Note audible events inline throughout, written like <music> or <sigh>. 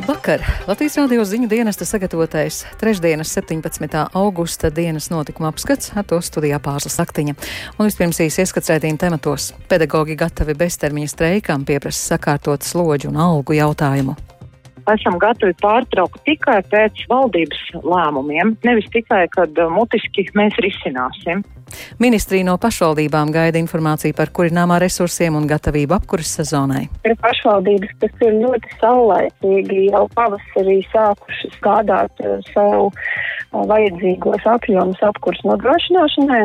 Labvakar! Latvijas radio ziņu dienesta sagatavotais trešdienas 17. augusta dienas notikuma apskats ar to studijā pārslas aktiņa. Un vispirms īsi ieskats rētīna tematos. Pedagogi gatavi beztermiņa streikām pieprasa sakārtot slodžu un algu jautājumu esam gatavi pārtraukt tikai pēc valdības lēmumiem, nevis tikai, kad uh, mutiski mēs risināsim. Ministrija no pašvaldībām gaida informāciju par kurināmā resursiem un gatavību apkuras sezonai. Ir pašvaldības, kas ir ļoti saulēcīgi jau pavasarī sākušas gādāt uh, savu uh, vajadzīgos apjomus apkuras nodrošināšanai.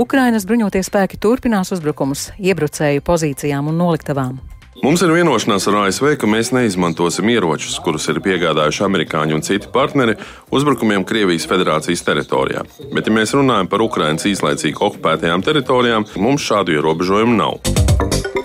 Ukrainas bruņoties spēki turpinās uzbrukumus iebrucēju pozīcijām un noliktavām. Mums ir vienošanās ar ASV, ka mēs neizmantosim ieročus, kurus ir piegādājuši amerikāņi un citi partneri uzbrukumiem Krievijas federācijas teritorijā. Bet, ja mēs runājam par Ukraiņas īslaicīgi okupētajām teritorijām, mums šādu ierobežojumu nav.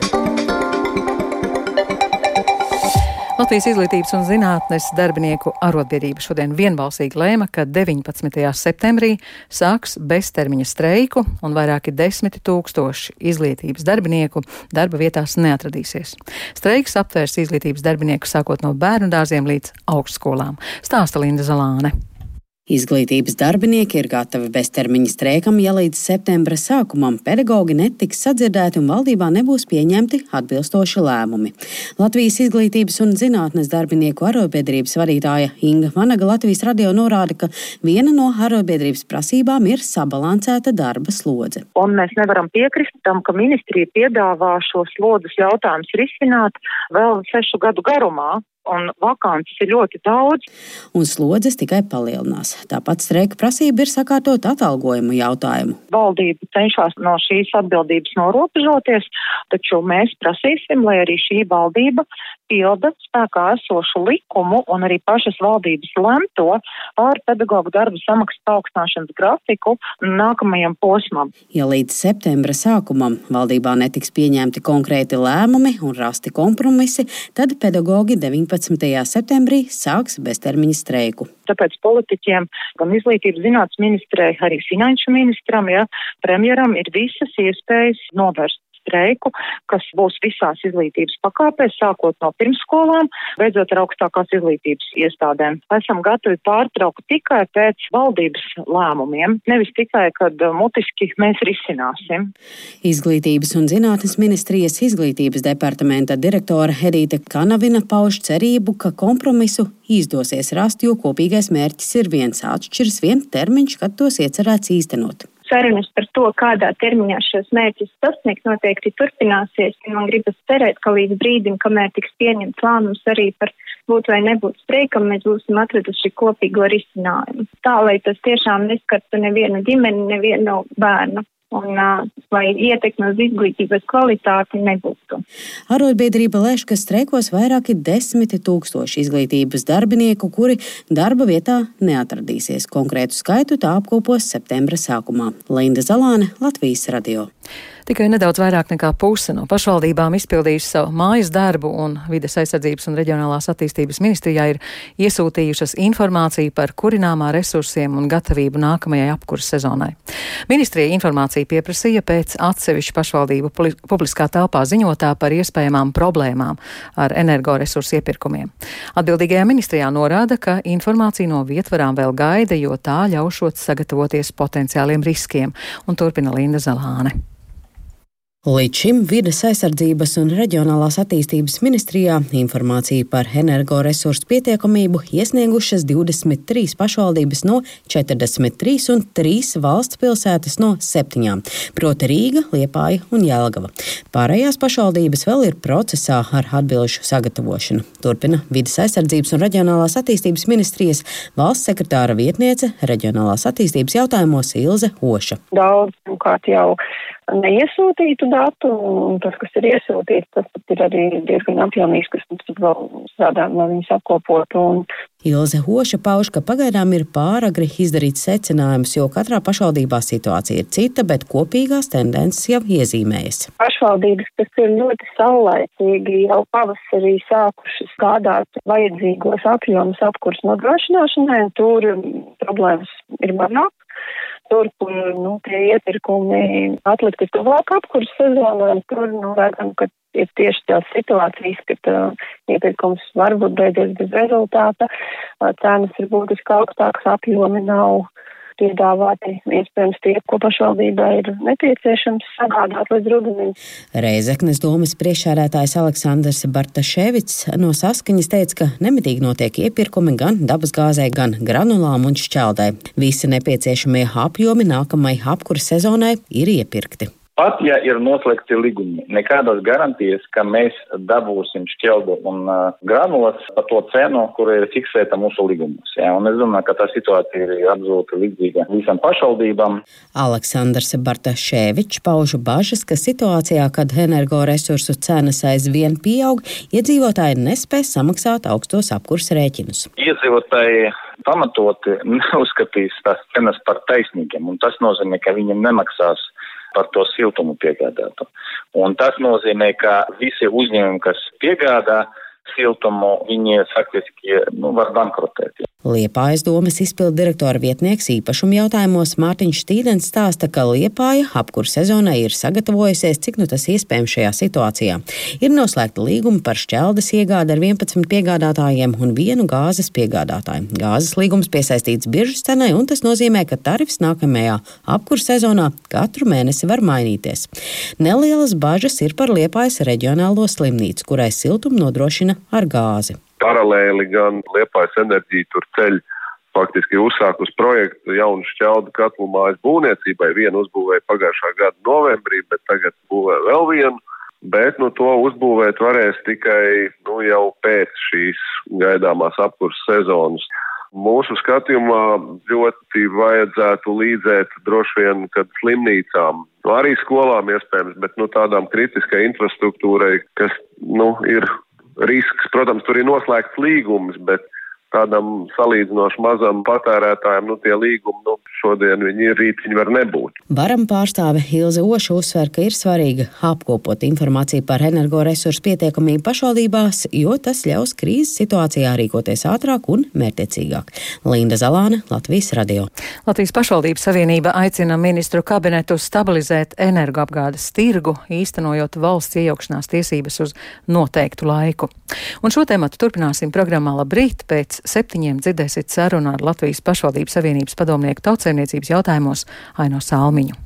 Latvijas izglītības un zinātnes darbinieku arotbiedrība šodien vienbalsīgi lēma, ka 19. septembrī sāks beztermiņa streiku un vairāki desmiti tūkstoši izglītības darbinieku darba vietās neatradīsies. Streiks aptvērs izglītības darbinieku sākot no bērnu dārziem līdz augstskolām. Stāsta Linda Zalāne. Izglītības darbinieki ir gatavi beztermiņa streikam, ja līdz septembra sākumam pedagogi netiks sadzirdēti un valdībā nebūs pieņemti atbilstoši lēmumi. Latvijas izglītības un zinātnes darbinieku arotbiedrības vadītāja Inga Vanaga Latvijas radio norāda, ka viena no arotbiedrības prasībām ir sabalansēta darba slodze. Un mēs nevaram piekrist tam, ka ministrija piedāvā šo slodzes jautājumus risināt vēl sešu gadu garumā un vakances ir ļoti daudz. Un slodzes tikai palielinās. Tāpat streika prasība ir sakārtot atalgojumu jautājumu. Valdība cenšas no šīs atbildības norobežoties, taču mēs prasīsim, lai arī šī valdība pilda spēkā esošu likumu un arī pašas valdības lemto par pedagoģu darba samaksas paaugstināšanas grafiku nākamajam posmam. Ja līdz septembra sākumam valdībā netiks pieņemti konkrēti lēmumi un rasti kompromisi, tad pedagoģi 19. 19. septembrī sāks beztermiņa streiku. Tāpēc politiķiem, gan izglītības zinātnes ministrei, arī finanšu ministram, ja, premjeram ir visas iespējas novērst streiku, kas būs visās izglītības pakāpēs, sākot no pirmsskolām, beidzot ar augstākās izglītības iestādēm. Esam gatavi pārtraukt tikai pēc valdības lēmumiem, nevis tikai, kad uh, mutiski mēs risināsim. Izglītības un zinātnes ministrijas izglītības departamenta direktora Edīte Kanavina pauž cerību, ka kompromisu izdosies rast, jo kopīgais mērķis ir viens atšķirs, viens termiņš, kad tos iecerēts īstenot sarunas par to, kādā termiņā šos mērķus sasniegt, noteikti turpināsies. Man gribas cerēt, ka līdz brīdim, kamēr tiks pieņemts lēmums arī par būt vai nebūt streikam, mēs būsim atraduši kopīgo risinājumu. Tā, lai tas tiešām neskartu nevienu ģimeni, nevienu bērnu un lai ietekme uz izglītības kvalitāti nebūtu. Arotbiedrība lēš, ka streikos vairāki desmiti tūkstoši izglītības darbinieku, kuri darba vietā neatradīsies. Konkrētu skaitu tā apkopos septembra sākumā. Linda Zalāne, Latvijas radio. Tikai nedaudz vairāk nekā puse no pašvaldībām izpildījuši savu mājas darbu, un Vides aizsardzības un reģionālās attīstības ministrijā ir iesūtījušas informāciju par kurināmā resursiem un gatavību nākamajai apkuras sezonai. Ministrija informāciju pieprasīja pēc atsevišķu pašvaldību publiskā telpā ziņotā par iespējamām problēmām ar energoresursu iepirkumiem. Atbildīgajā ministrijā norāda, ka informācija no vietvarām vēl gaida, jo tā ļaušot sagatavoties potenciāliem riskiem, un turpina Linda Zalāne. Līdz šim vides aizsardzības un reģionālās attīstības ministrijā informāciju par energoresursu pietiekamību iesniegušas 23 pašvaldības no 43 un 3 valsts pilsētas no 7, proti Rīga, Liepāja un Jelgava. Pārējās pašvaldības vēl ir procesā ar atbilžu sagatavošanu. Turpina vides aizsardzības un reģionālās attīstības ministrijas valsts sekretāra vietniece reģionālās attīstības jautājumos Ilze Oša. Daudz neiesūtītu datu, un tas, kas ir iesūtīts, tas pat ir arī diezgan apjomīgs, kas mums tad vēl strādājam, lai viņus apkopotu. Un... Ilze Hoša pauž, ka pagaidām ir pāragri izdarīt secinājumus, jo katrā pašvaldībā situācija ir cita, bet kopīgās tendences jau iezīmējas. Pašvaldības, kas ir ļoti saulēcīgi, jau pavasarī sākušas gādāt vajadzīgos apjomus apkurs nodrošināšanai, tur problēmas ir mazāk. Turp un, nu, tie iepirkumi atlikti tuvāk apkursu sezonai. Tur, nu, redzam, ka ir tieši tās situācijas, kad uh, iepirkums varbūt beidzies bez rezultāta, uh, cenas ir būtiski augstākas, apjomi nav piedāvāti iespējams tie, ko pašvaldībai ir nepieciešams sagādāt līdz rudenim. Reizeknes domas priekšsēdētājs Aleksandrs Bartaševits no saskaņas teica, ka nemitīgi notiek iepirkumi gan dabasgāzē, gan granulām un šķeldē. Visi nepieciešamie apjomi nākamai apkura sezonai ir iepirkti. Pat ja ir noslēgti līgumi, nekādas garantijas, ka mēs dabūsim šķeldu un uh, granulas par to cenu, kur ir fiksēta mūsu līgumos. Ja? Un es domāju, ka tā situācija ir absolūti līdzīga visam pašvaldībām. Aleksandrs Bartaševičs pauž bažas, ka situācijā, kad energoresursu cenas aizvien pieaug, iedzīvotāji nespēs samaksāt augstos apkurs rēķinus. Iedzīvotāji pamatoti <laughs> neuzskatīs tās cenas par taisnīgiem, un tas nozīmē, ka viņiem nemaksās par to siltumu piegādātu. Un tas nozīmē, ka visi uzņēmumi, kas piegādā siltumu, viņi faktiski nu, var bankrotēt. Liepājas domas izpildu direktora vietnieks īpašuma jautājumos Mārtiņš Stīdens stāsta, ka Liepāja apkur sezonai ir sagatavojusies, cik nu tas iespējams šajā situācijā. Ir noslēgta līguma par šķeldes iegādi ar 11 piegādātājiem un vienu gāzes piegādātāju. Gāzes līgums piesaistīts biržas cenai, un tas nozīmē, ka tarifs nākamajā apkur sezonā katru mēnesi var mainīties. Nelielas bažas ir par Liepājas reģionālo slimnīcu, kurai siltumu nodrošina ar gāzi paralēli gan Liepājas enerģija tur ceļ faktiski uzsākus projektu jaunu šķeldu katlu mājas būvniecībai. Vienu uzbūvēja pagājušā gada novembrī, bet tagad būvē vēl vienu. Bet nu, to uzbūvēt varēs tikai nu, jau pēc šīs gaidāmās apkurses sezonas. Mūsu skatījumā ļoti vajadzētu līdzēt droši vien slimnīcām, nu, arī skolām iespējams, bet nu, tādām kritiskai infrastruktūrai, kas nu, ir risks. Protams, tur ir noslēgts līgums, bet tādam salīdzinoši mazam patērētājam, nu, tie līgumi, nu, šodien viņi ir, rīt viņi var nebūt. Varam pārstāve Ilze Oša uzsver, ka ir svarīgi apkopot informāciju par energoresursu pietiekamību pašvaldībās, jo tas ļaus krīzes situācijā rīkoties ātrāk un mērķiecīgāk. Linda Zalāne, Latvijas radio. Latvijas pašvaldības savienība aicina ministru kabinetu stabilizēt energoapgādes tirgu, īstenojot valsts iejaukšanās tiesības uz noteiktu laiku. Un šo tēmatu turpināsim programmā Labrīt pēc septiņiem dzirdēsiet sarunu ar Latvijas pašvaldības savienības padomnieku tautsēmniecības jautājumos Aino Salmiņu.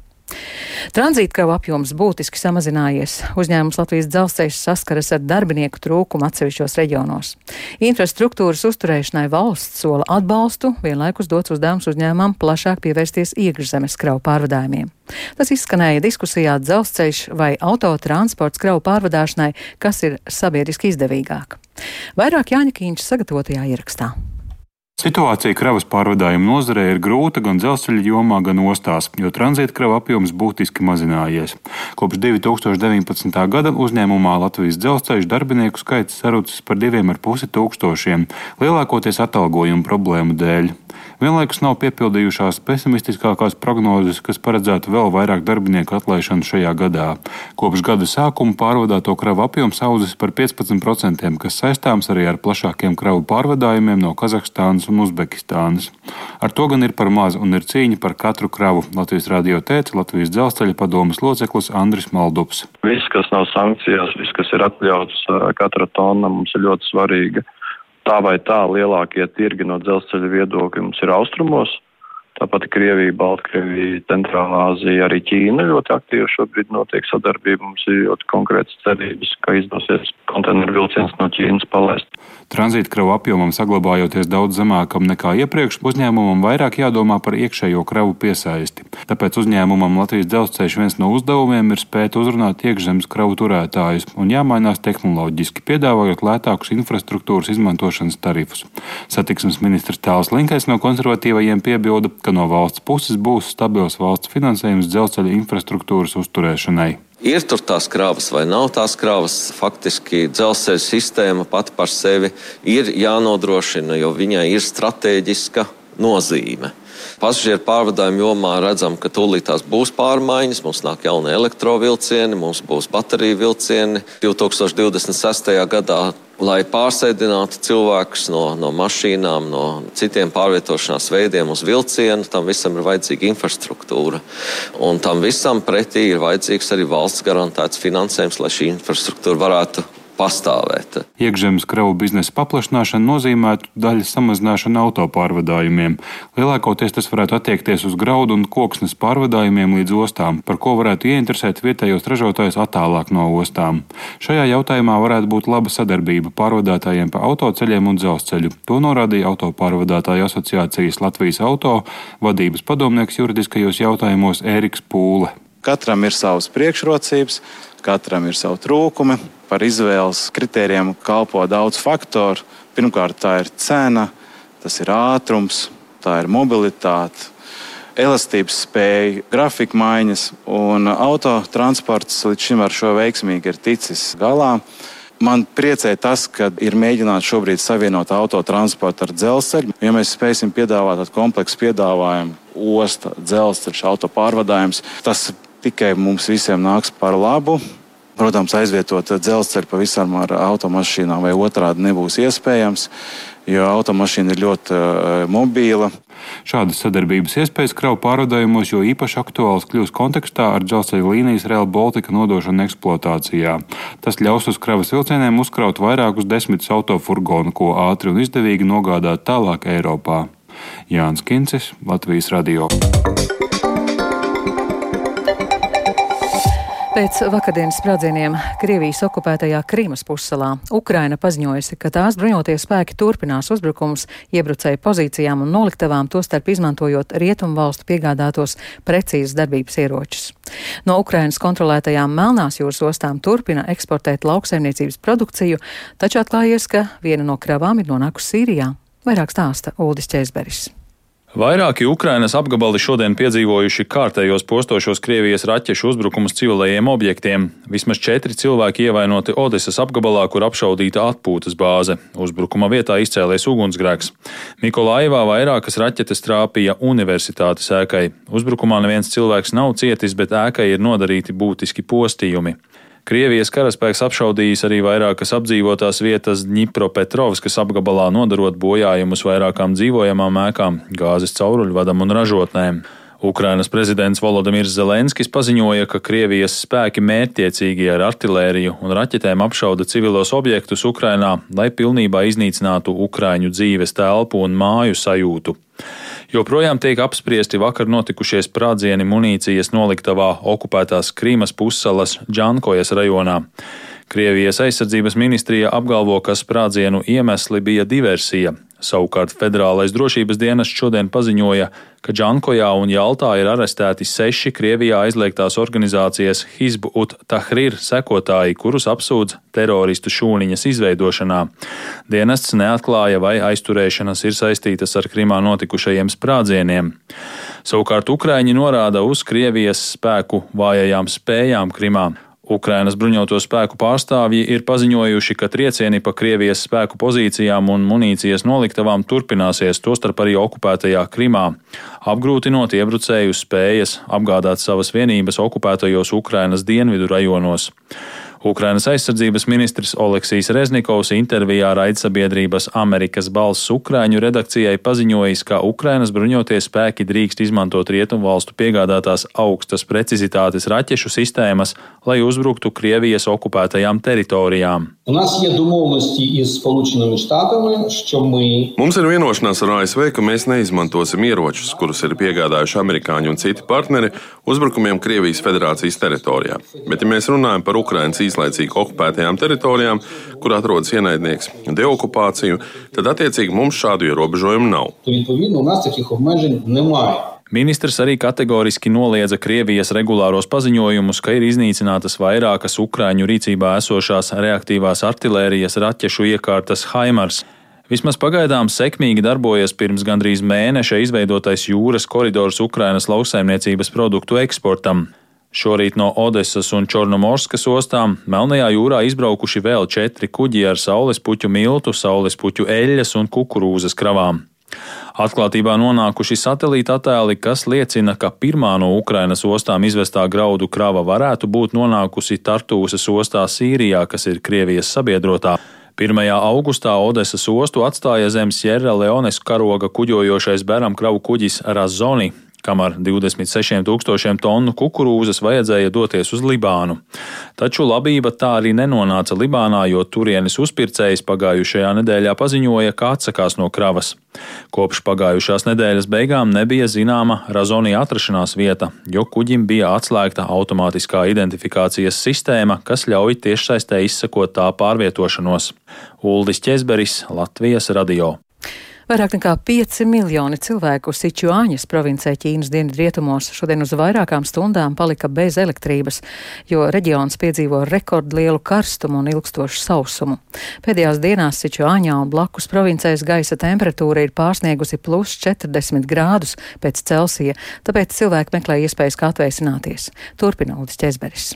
Tranzītkravu apjoms būtiski samazinājies. Uzņēmums Latvijas dzelzceļš saskaras ar darbinieku trūkumu atsevišķos reģionos. Infrastruktūras uzturēšanai valsts sola atbalstu, vienlaikus dots uzdevums uzņēmumam plašāk pievērsties iekšzemes kravu pārvadājumiem. Tas izskanēja diskusijā dzelzceļš vai autotransports kravu pārvadāšanai, kas ir sabiedriski izdevīgāk. Vairāk Jāņa Kīņš sagatavotajā ierakstā. Situācija kravas pārvadājuma nozarē ir grūta gan dzelzceļa jomā, gan ostās, jo tranzīta krava apjoms būtiski mazinājies. Kopš 2019. gada uzņēmumā Latvijas dzelzceļa darbinieku skaits sarucis par 2,5 tūkstošiem, lielākoties atalgojuma problēmu dēļ. Vienlaikus nav piepildījušās pesimistiskākās prognozes, kas paredzētu vēl vairāk darbinieku atlaišanu šajā gadā. Kopš gada sākuma pārvadāto kravu apjoms audzis par 15%, kas saistāms arī ar plašākiem kravu pārvadājumiem no Kazahstānas un Uzbekistānas. Ar to gan ir par maz un ir cīņa par katru kravu. Latvijas radio teica Latvijas dzelzceļa padomas loceklis Andris Maldups. Viss, kas nav sankcijās, viss, kas ir atļauts, katra tonna mums ir ļoti svarīga tā vai tā lielākie tirgi no dzelzceļa viedokļa mums ir austrumos. Tāpat Krievija, Baltkrievija, Centrālā Azija, arī Ķīna ļoti aktīvi šobrīd notiek sadarbība. Mums ir ļoti konkrētas cerības, ka izdosies konteineru vilciens no Ķīnas palaist. Tranzīta kravu apjomam saglabājoties daudz zemākam nekā iepriekš, uzņēmumam vairāk jādomā par iekšējo kravu piesaisti. Tāpēc uzņēmumam Latvijas dzelzceļš viens no uzdevumiem ir spēt uzrunāt iekšzemes kravu turētājus un jāmainās tehnoloģiski, piedāvājot lētākus infrastruktūras izmantošanas tarifus. Satiksmes ministrs Tāls Linkais no konservatīvajiem piebilda, ka no valsts puses būs stabils valsts finansējums dzelzceļa infrastruktūras uzturēšanai. Ir tur tās krāvas vai nav tās krāvas. Faktiski dzelzceļa sistēma pati par sevi ir jānodrošina, jo viņai ir strateģiska nozīme. Pasažieru pārvadājumu jomā redzam, ka tūlīt tās būs pārmaiņas. Mums nāk jauni elektrovilcieni, mums būs bateriju vilcieni 2026. gadā lai pārsēdinātu cilvēkus no, no mašīnām, no citiem pārvietošanās veidiem uz vilcienu, tam visam ir vajadzīga infrastruktūra. Un tam visam pretī ir vajadzīgs arī valsts garantēts finansējums, lai šī infrastruktūra varētu pastāvēt. Iekšzemes kravu biznesa paplašināšana nozīmētu daļas samazināšanu autopārvadājumiem. Lielākoties tas varētu attiekties uz graudu un koksnes pārvadājumiem līdz ostām, par ko varētu ieinteresēt vietējos ražotājus attālāk no ostām. Šajā jautājumā varētu būt laba sadarbība pārvadātājiem pa autoceļiem un dzelzceļu. To norādīja Autopārvadātāju asociācijas Latvijas auto vadības padomnieks juridiskajos jautājumos Ēriks Pūle. Katram ir savas priekšrocības, katram ir savi trūkumi. Par izvēles kritērijiem kalpo daudz faktoru. Pirmkārt, tā ir cena, tas ir ātrums, tā ir mobilitāte, elastības spēja, grafika maiņas, autotransports līdz šim ar šo veiksmīgi ir ticis galā. Man priecē tas, ka ir mēģināts šobrīd savienot autotransportu ar dzelzceļu. Ja mēs spēsim piedāvāt tādu kompleksu piedāvājumu, osta, dzelzceļš, autopārvadājums, tas tikai mums visiem nāks par labu. Protams, aizvietot dzelzceļu pavisam ar automašīnām vai otrādi nebūs iespējams, jo automašīna ir ļoti uh, mobīla. Šādas sadarbības iespējas kravu pārvadājumos jo īpaši aktuāls kļūs kontekstā ar dzelzceļa līnijas Real Baltica nodošanu eksploatācijā. Tas ļaus uz kravas vilcieniem uzkraut vairākus desmitus autofurgonu, ko ātri un izdevīgi nogādāt tālāk Eiropā. Jānis Kincis, Latvijas Radio. Pēc vakardienas sprādzieniem Krievijas okupētajā Krīmas pussalā Ukraina paziņojusi, ka tās bruņotie spēki turpinās uzbrukums iebrucēju pozīcijām un noliktavām, tostarp izmantojot rietumu valstu piegādātos precīzas darbības ieročus. No Ukrainas kontrolētajām Melnās jūras ostām turpina eksportēt lauksaimniecības produkciju, taču atklājies, ka viena no kravām ir nonākusi Sīrijā. Vairāk stāsta Uldis Čēzberis. Vairāki Ukrainas apgabali šodien piedzīvojuši kārtējos postošos Krievijas raķešu uzbrukumus civilējiem objektiem. Vismaz četri cilvēki ievainoti Odesas apgabalā, kur apšaudīta atpūtas bāze. Uzbrukuma vietā izcēlies ugunsgrēks. Mikolaivā vairākas raķetes trāpīja universitātes ēkai. Uzbrukumā neviens cilvēks nav cietis, bet ēkai ir nodarīti būtiski postījumi. Krievijas karaspēks apšaudījis arī vairākas apdzīvotās vietas Dņipropetrovskas apgabalā, nodarot bojājumus vairākām dzīvojamām ēkām, gāzes cauruļvadam un ražotnēm. Ukrainas prezidents Volodimirs Zelenskis paziņoja, ka Krievijas spēki mērķiecīgi ar artilēriju un raķetēm apšauda civilos objektus Ukrainā, lai pilnībā iznīcinātu Ukraiņu dzīves telpu un māju sajūtu. Joprojām tiek apspriesti vakar notikušie sprādzieni munīcijas noliktavā okupētās Krīmas pussalas Džankojas rajonā. Krievijas aizsardzības ministrija apgalvo, ka sprādzienu iemesli bija diversija, Savukārt Federālais drošības dienests šodien paziņoja, ka Džankojā un Jaltā ir arestēti seši Krievijā aizliegtās organizācijas Hizbu ut Tahrir sekotāji, kurus apsūdz teroristu šūniņas izveidošanā. Dienests neatklāja, vai aizturēšanas ir saistītas ar Krimā notikušajiem sprādzieniem. Savukārt Ukraiņi norāda uz Krievijas spēku vājajām spējām Krimā. Ukrainas bruņoto spēku pārstāvji ir paziņojuši, ka triecieni pa Krievijas spēku pozīcijām un munīcijas noliktavām turpināsies, tostarp arī okupētajā Krimā, apgrūtinot iebrucēju spējas apgādāt savas vienības okupētajos Ukrainas dienvidu rajonos. Ukrainas aizsardzības ministrs Oleksijs Reznikovs intervijā raidsabiedrības Amerikas balss Ukrāņu redakcijai paziņojis, ka Ukrainas bruņotie spēki drīkst izmantot rietumvalstu piegādātās augstas precizitātes raķešu sistēmas, lai uzbruktu Krievijas okupētajām teritorijām. Mums ir vienošanās ar ASV, ka mēs neizmantosim ieročus, kurus ir piegādājuši amerikāņi un citi partneri uzbrukumiem Krievijas federācijas teritorijā. Bet, ja mēs runājam par Ukrainas īslaicīgi okupētajām teritorijām, kur atrodas ienaidnieks, deokupāciju, tad attiecīgi mums šādu ierobežojumu nav. Ministrs arī kategoriski noliedza Krievijas regulāros paziņojumus, ka ir iznīcinātas vairākas Ukrāņu rīcībā esošās reaktīvās artilērijas raķešu iekārtas Haimars. Vismaz pagaidām sekmīgi darbojas pirms gandrīz mēneša izveidotais jūras koridors Ukrainas lauksaimniecības produktu eksportam. Šorīt no Odesas un Čornomorskas ostām Melnajā jūrā izbraukuši vēl četri kuģi ar saules puķu miltu, saules puķu eļļas un kukurūzas kravām. Atklātībā nonākuši satelīta attēli, kas liecina, ka pirmā no Ukrainas ostām izvestā graudu krava varētu būt nonākusi Tartūsas ostā Sīrijā, kas ir Krievijas sabiedrotā. 1. augustā Odesas ostu atstāja zem Sierra Leones karoga kuģojošais bēram kravu kuģis Razoni, kam ar 26 tūkstošiem tonu kukurūzas vajadzēja doties uz Libānu. Taču labība tā arī nenonāca Libānā, jo turienes uzpircējs pagājušajā nedēļā paziņoja, ka atsakās no kravas. Kopš pagājušās nedēļas beigām nebija zināma Razonija atrašanās vieta, jo kuģim bija atslēgta automātiskā identifikācijas sistēma, kas ļauj tiešsaistē izsekot tā pārvietošanos. Uldis Česberis, Latvijas radio. Vairāk nekā 5 miljoni cilvēku Sičuāņas provincē Ķīnas dienvidrietumos šodien uz vairākām stundām palika bez elektrības, jo reģions piedzīvo rekordlielu karstumu un ilgstošu sausumu. Pēdējās dienās Sičuāņā un blakus provincēs gaisa temperatūra ir pārsniegusi plus 40 grādus pēc Celsija, tāpēc cilvēki meklē iespējas kā atvēsināties. Turpina Uldis Čezberis.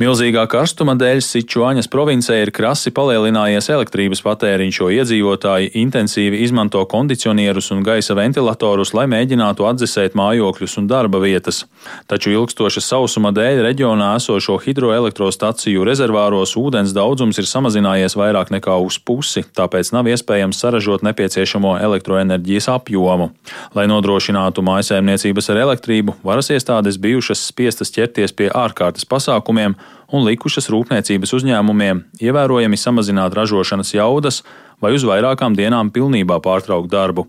Milzīgā karstuma dēļ Sičuāņas provincē ir krasi palielinājies elektrības patēriņš, jo iedzīvotāji intensīvi izmanto kondicionierus un gaisa ventilatorus, lai mēģinātu atdzesēt mājokļus un darba vietas. Taču ilgstoša sausuma dēļ reģionā esošo hidroelektrostaciju rezervāros ūdens daudzums ir samazinājies vairāk nekā uz pusi, tāpēc nav iespējams saražot nepieciešamo elektroenerģijas apjomu. Lai nodrošinātu mājasēmniecības ar elektrību, varas iestādes bijušas spiestas ķerties pie ārkārtas pasākumiem, un likušas rūpniecības uzņēmumiem ievērojami samazināt ražošanas jaudas vai uz vairākām dienām pilnībā pārtraukt darbu.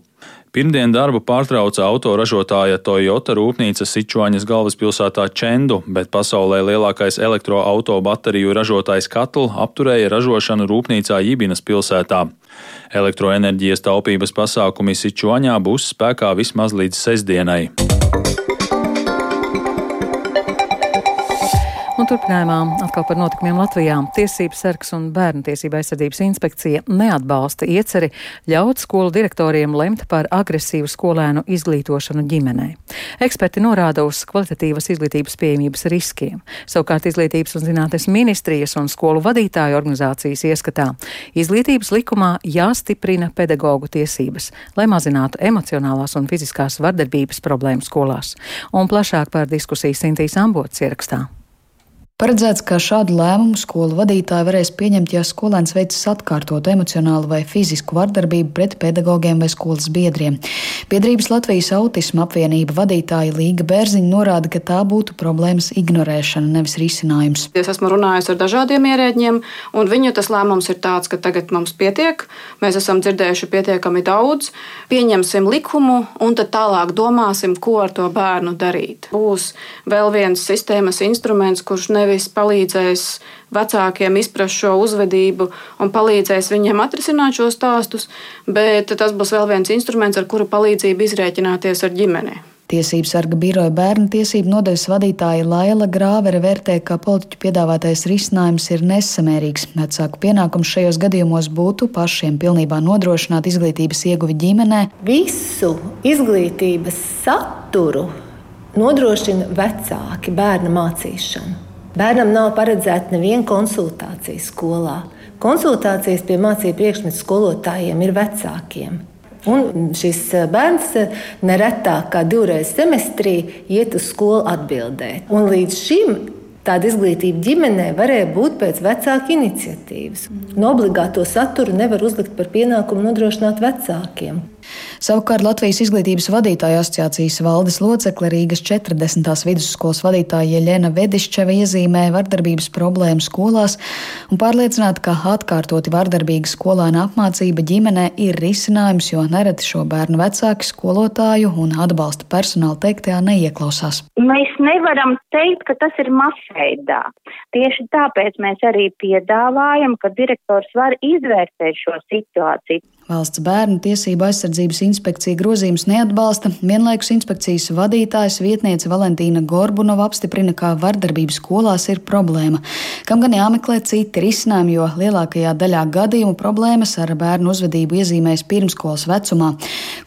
Pirmdien darbu pārtrauca autoražotāja Toyota rūpnīca Sičuaņas galvaspilsētā Čendu, bet pasaulē lielākais elektroautobateriju ražotājs Katl apturēja ražošanu rūpnīcā Jibinas pilsētā. Elektroenerģijas taupības pasākumi Sičuaņā būs spēkā vismaz līdz sestdienai. Un turpinājumā atkal par notikumiem Latvijā. Tiesības sargs un bērnu tiesība aizsardzības inspekcija neatbalsta ieceri ļaut skolu direktoriem lemt par agresīvu skolēnu izglītošanu ģimenē. Eksperti norāda uz kvalitatīvas izglītības pieejamības riskiem. Savukārt Izglītības un zinātnes ministrijas un skolu vadītāju organizācijas ieskatā izglītības likumā jāstiprina pedagoģu tiesības, lai mazinātu emocionālās un fiziskās vardarbības problēmas skolās. Un plašāk par diskusiju Sintīs Ambots ierakstā. Paredzēts, ka šādu lēmumu skolu vadītāji varēs pieņemt, ja skolēns veicis atkārtotu emocionālu vai fizisku vardarbību pret pedagogiem vai skolas biedriem. Biedrības Latvijas autisma apvienība vadītāja Līga Bērziņa norāda, ka tā būtu problēmas ignorēšana, nevis risinājums. Es esmu runājusi ar dažādiem ierēģiem, un viņu tas lēmums ir tāds, ka tagad mums pietiek, mēs esam dzirdējuši pietiekami daudz, pieņemsim likumu un tad tālāk domāsim, ko ar to bērnu darīt. Būs vēl viens sistēmas instruments, kurš ne nevis palīdzēs vecākiem izprast šo uzvedību un palīdzēs viņiem atrisināt šos stāstus, bet tas būs vēl viens instruments, ar kuru palīdzību izrēķināties ar ģimeni. Tiesību sarga biroja bērnu tiesību nodaļas vadītāja Laila Grāvere vērtē, ka politiķu piedāvātais risinājums ir nesamērīgs. Vecāku pienākums šajos gadījumos būtu pašiem pilnībā nodrošināt izglītības ieguvi ģimenē. Visu izglītības saturu nodrošina vecāki bērna mācīšanu. Bērnam nav paredzēta neviena konsultācija skolā. Konsultācijas pie mācību priekšmetu skolotājiem ir vecākiem. Un šis eh, bērns eh, neretāk kā divreiz semestrī iet uz skolu atbildēt. Un līdz šim Tāda izglītība ģimenē varēja būt pēc vecāka iniciatīvas. No obligāto saturu nevar uzlikt par pienākumu nodrošināt vecākiem. Savukārt Latvijas izglītības vadītāja asociācijas valdes locekle Rīgas 40. vidusskolas vadītāja Jeļena Vedišķeva iezīmē vardarbības problēmu skolās un pārliecināta, ka atkārtoti vardarbīga skolēna apmācība ģimenē ir risinājums, jo nereti šo bērnu vecāki skolotāju un atbalsta personāla teiktajā neieklausās. Mēs nevaram teikt, ka tas ir masveidā. Tieši tāpēc mēs arī piedāvājam, ka direktors var izvērtēt šo situāciju. Valsts bērnu tiesību aizsardzības inspekcija grozījums neatbalsta. Vienlaikus inspekcijas vadītājs vietniece Valentīna Gorbunova apstiprina, ka vardarbības skolās ir problēma, kam gan jāmeklē citi risinājumi, jo lielākajā daļā gadījumu problēmas ar bērnu uzvedību iezīmēs pirmskolas vecumā,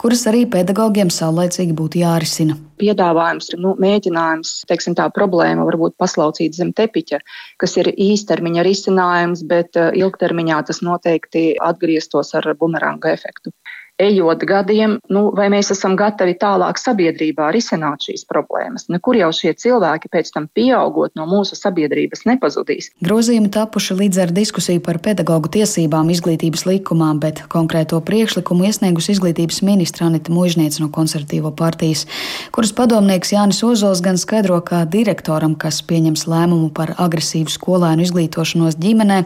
kuras arī pedagogiem saulaicīgi būtu jārisina piedāvājums, nu, mēģinājums, teiksim, tā problēma varbūt paslaucīt zem tepiņa, kas ir īstermiņa risinājums, bet eh, ilgtermiņā tas noteikti atgrieztos ar bumeranga efektu. Ejot gadiem, nu, vai mēs esam gatavi tālāk sabiedrībā risināt šīs problēmas. Nekur jau šie cilvēki pēc tam pieaugot no mūsu sabiedrības nepazudīs. Grozījumi tapuši līdz ar diskusiju par pedagoģu tiesībām izglītības likumā, bet konkrēto priekšlikumu iesniegus izglītības ministra Anita Mužniec no konservatīvo partijas, kuras padomnieks Jānis Ozols gan skaidro, kā direktoram, kas pieņems lēmumu par agresīvu skolēnu izglītošanos ģimenē,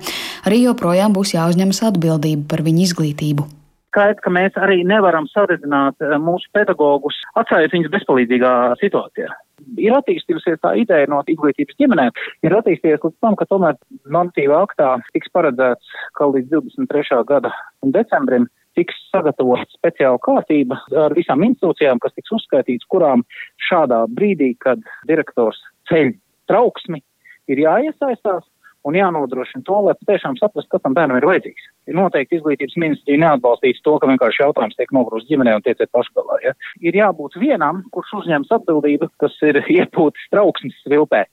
arī joprojām būs jāuzņemas atbildība par viņu izglītību skaidrs, ka mēs arī nevaram saredzināt eh, mūsu pedagogus, atstājot viņus bezpalīdzīgā situācijā. Ir attīstījusies tā ideja no izglītības ģimenē, ir attīstījies līdz tam, ka tomēr normatīvā aktā tiks paredzēts, ka līdz 23. gada decembrim tiks sagatavota speciāla kārtība ar visām institūcijām, kas tiks uzskaitīts, kurām šādā brīdī, kad direktors ceļ trauksmi, ir jāiesaistās un jānodrošina to, lai patiešām saprastu, kas tam bērnam ir vajadzīgs. Ir noteikti izglītības ministrija neatbalstīs to, ka vienkārši jautājums tiek nogrūsts ģimenē un tieciet pašgalā. Ja? Ir jābūt vienam, kurš uzņems atbildību, kas ir <laughs> iepūtis trauksmes vilpē.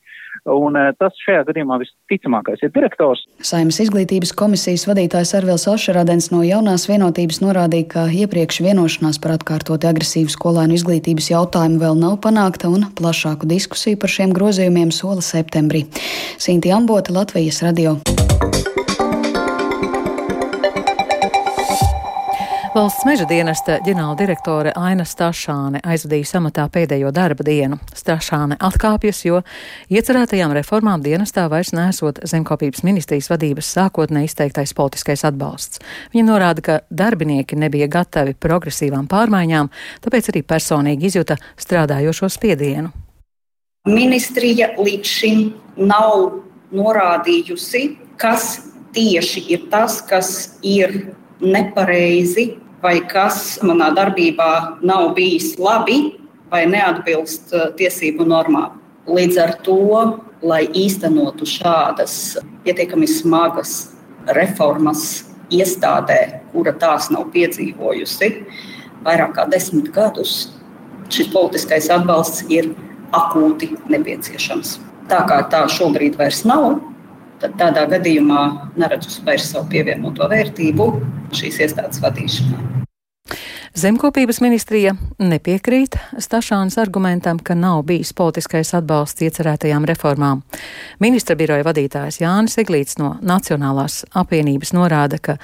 Un eh, tas šajā gadījumā visticamākais ir direktors. Saimnes izglītības komisijas vadītājs Arvils Ošerādens no jaunās vienotības norādīja, ka iepriekš vienošanās par atkārtoti agresīvu skolēnu izglītības jautājumu vēl nav panākta un plašāku diskusiju par šiem grozījumiem sola septembrī. Sinti Ambota, Latvijas radio. Valsts meža dienesta ģenerāldirektore Aina Stašāne aizvadīja samatā pēdējo darba dienu. Stašāne atkāpjas, jo iecerētajām reformām dienestā vairs nesot zemkopības ministrijas vadības sākotnē izteiktais politiskais atbalsts. Viņa norāda, ka darbinieki nebija gatavi progresīvām pārmaiņām, tāpēc arī personīgi izjuta strādājošo spiedienu. Ministrija līdz šim nav norādījusi, kas tieši ir tas, kas ir nepareizi vai kas manā darbībā nav bijis labi vai neatbilst uh, tiesību normām. Līdz ar to, lai īstenotu šādas pietiekami smagas reformas iestādē, kura tās nav piedzīvojusi vairāk kā desmit gadus, šis politiskais atbalsts ir akūti nepieciešams. Tā kā tā šobrīd vairs nav, tad tādā gadījumā neredzu vairs savu pievienoto vērtību šīs iestādes vadīšanā. Zemkopības ministrija nepiekrīt Stašānas argumentam, ka nav bijis politiskais atbalsts iecerētajām reformām. Ministra biroja vadītājs Jānis Eglīts no Nacionālās apvienības norāda, ka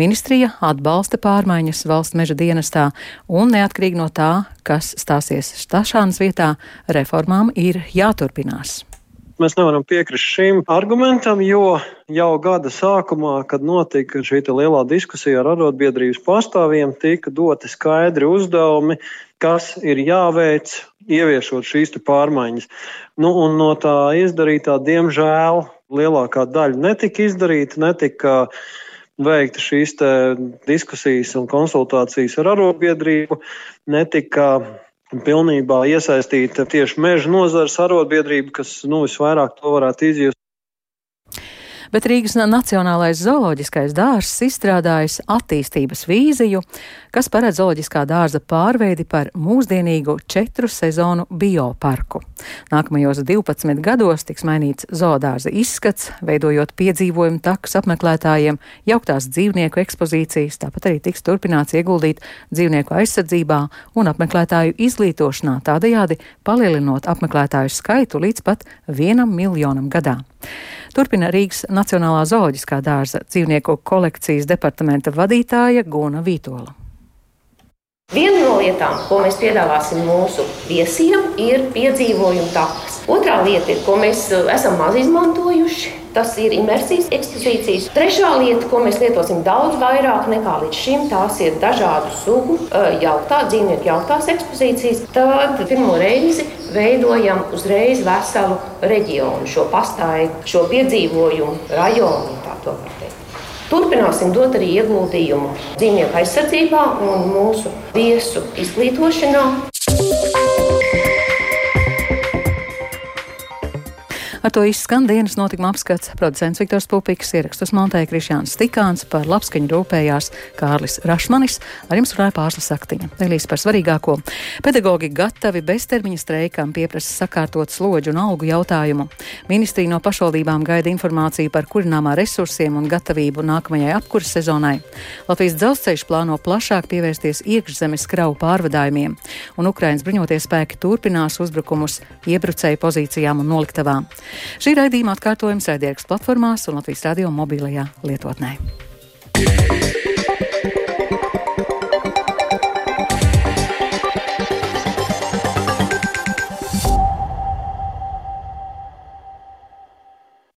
ministrija atbalsta pārmaiņas valsts meža dienestā un neatkarīgi no tā, kas stāsies Stašānas vietā, reformām ir jāturpinās. Mēs nevaram piekrist šim argumentam, jo jau gada sākumā, kad notika šī lielā diskusija ar arotbiedrības pārstāvjiem, tika doti skaidri uzdevumi, kas ir jāveic, ieviešot šīs pārmaiņas. Nu, no tā izdarītā, diemžēl, lielākā daļa netika izdarīta, netika veikta šīs diskusijas un konsultācijas ar arotbiedrību, netika pilnībā iesaistīta tieši meža nozares arotbiedrība, kas nu, visvairāk to varētu izjust bet Rīgas Nacionālais zooloģiskais dārzs izstrādājis attīstības vīziju, kas paredz zooloģiskā dārza pārveidi par mūsdienīgu četru sezonu bioparku. Nākamajos 12 gados tiks mainīts zoodārza izskats, veidojot piedzīvojumu takus apmeklētājiem, jauktās dzīvnieku ekspozīcijas, tāpat arī tiks turpināts ieguldīt dzīvnieku aizsardzībā un apmeklētāju izglītošanā, tādējādi palielinot apmeklētāju skaitu līdz pat vienam miljonam gadā. Turpina Rīgas Nacionālā zooloģiskā dārza dzīvnieku kolekcijas departamenta vadītāja Guna Vītola. Viena no lietām, ko mēs piedāvāsim mūsu viesiem, ir piedzīvojuma takas. Otra lieta, ir, ko mēs uh, esam maz izmantojuši, tas ir imersijas ekspozīcijas. Trešā lieta, ko mēs lietosim daudz vairāk nekā līdz šim, tās ir dažādu sugu uh, jauktā, dzīvnieku jauktās ekspozīcijas. Tad pirmo reizi veidojam uzreiz veselu reģionu, šo pastaigu, šo piedzīvojumu rajonu. Turpināsim dot arī ieguldījumu dzīvnieku aizsardzībā un mūsu viesu izglītošanā. Ar to izskan dienas notikuma apskats. Producents Viktors Pupiks ierakstus montēja Krišjāns Stikāns, par labskaņu rūpējās Kārlis Rašmanis, ar jums runāja pārslas saktiņa. Nelīs par svarīgāko. Pedagogi gatavi beztermiņa streikam pieprasa sakārtot slodžu un algu jautājumu. Ministrija no pašvaldībām gaida informāciju par kurināmā resursiem un gatavību nākamajai apkuras sezonai. Latvijas dzelzceļš plāno plašāk pievērsties iekšzemes kravu pārvadājumiem, un Ukrainas bruņoties spēki turpinās uzbrukumus iebrucēju pozīcijām un noliktavām. Šī raidījuma atkārtojums raidierakstu platformās un Latvijas radio mobilajā lietotnē. Yeah.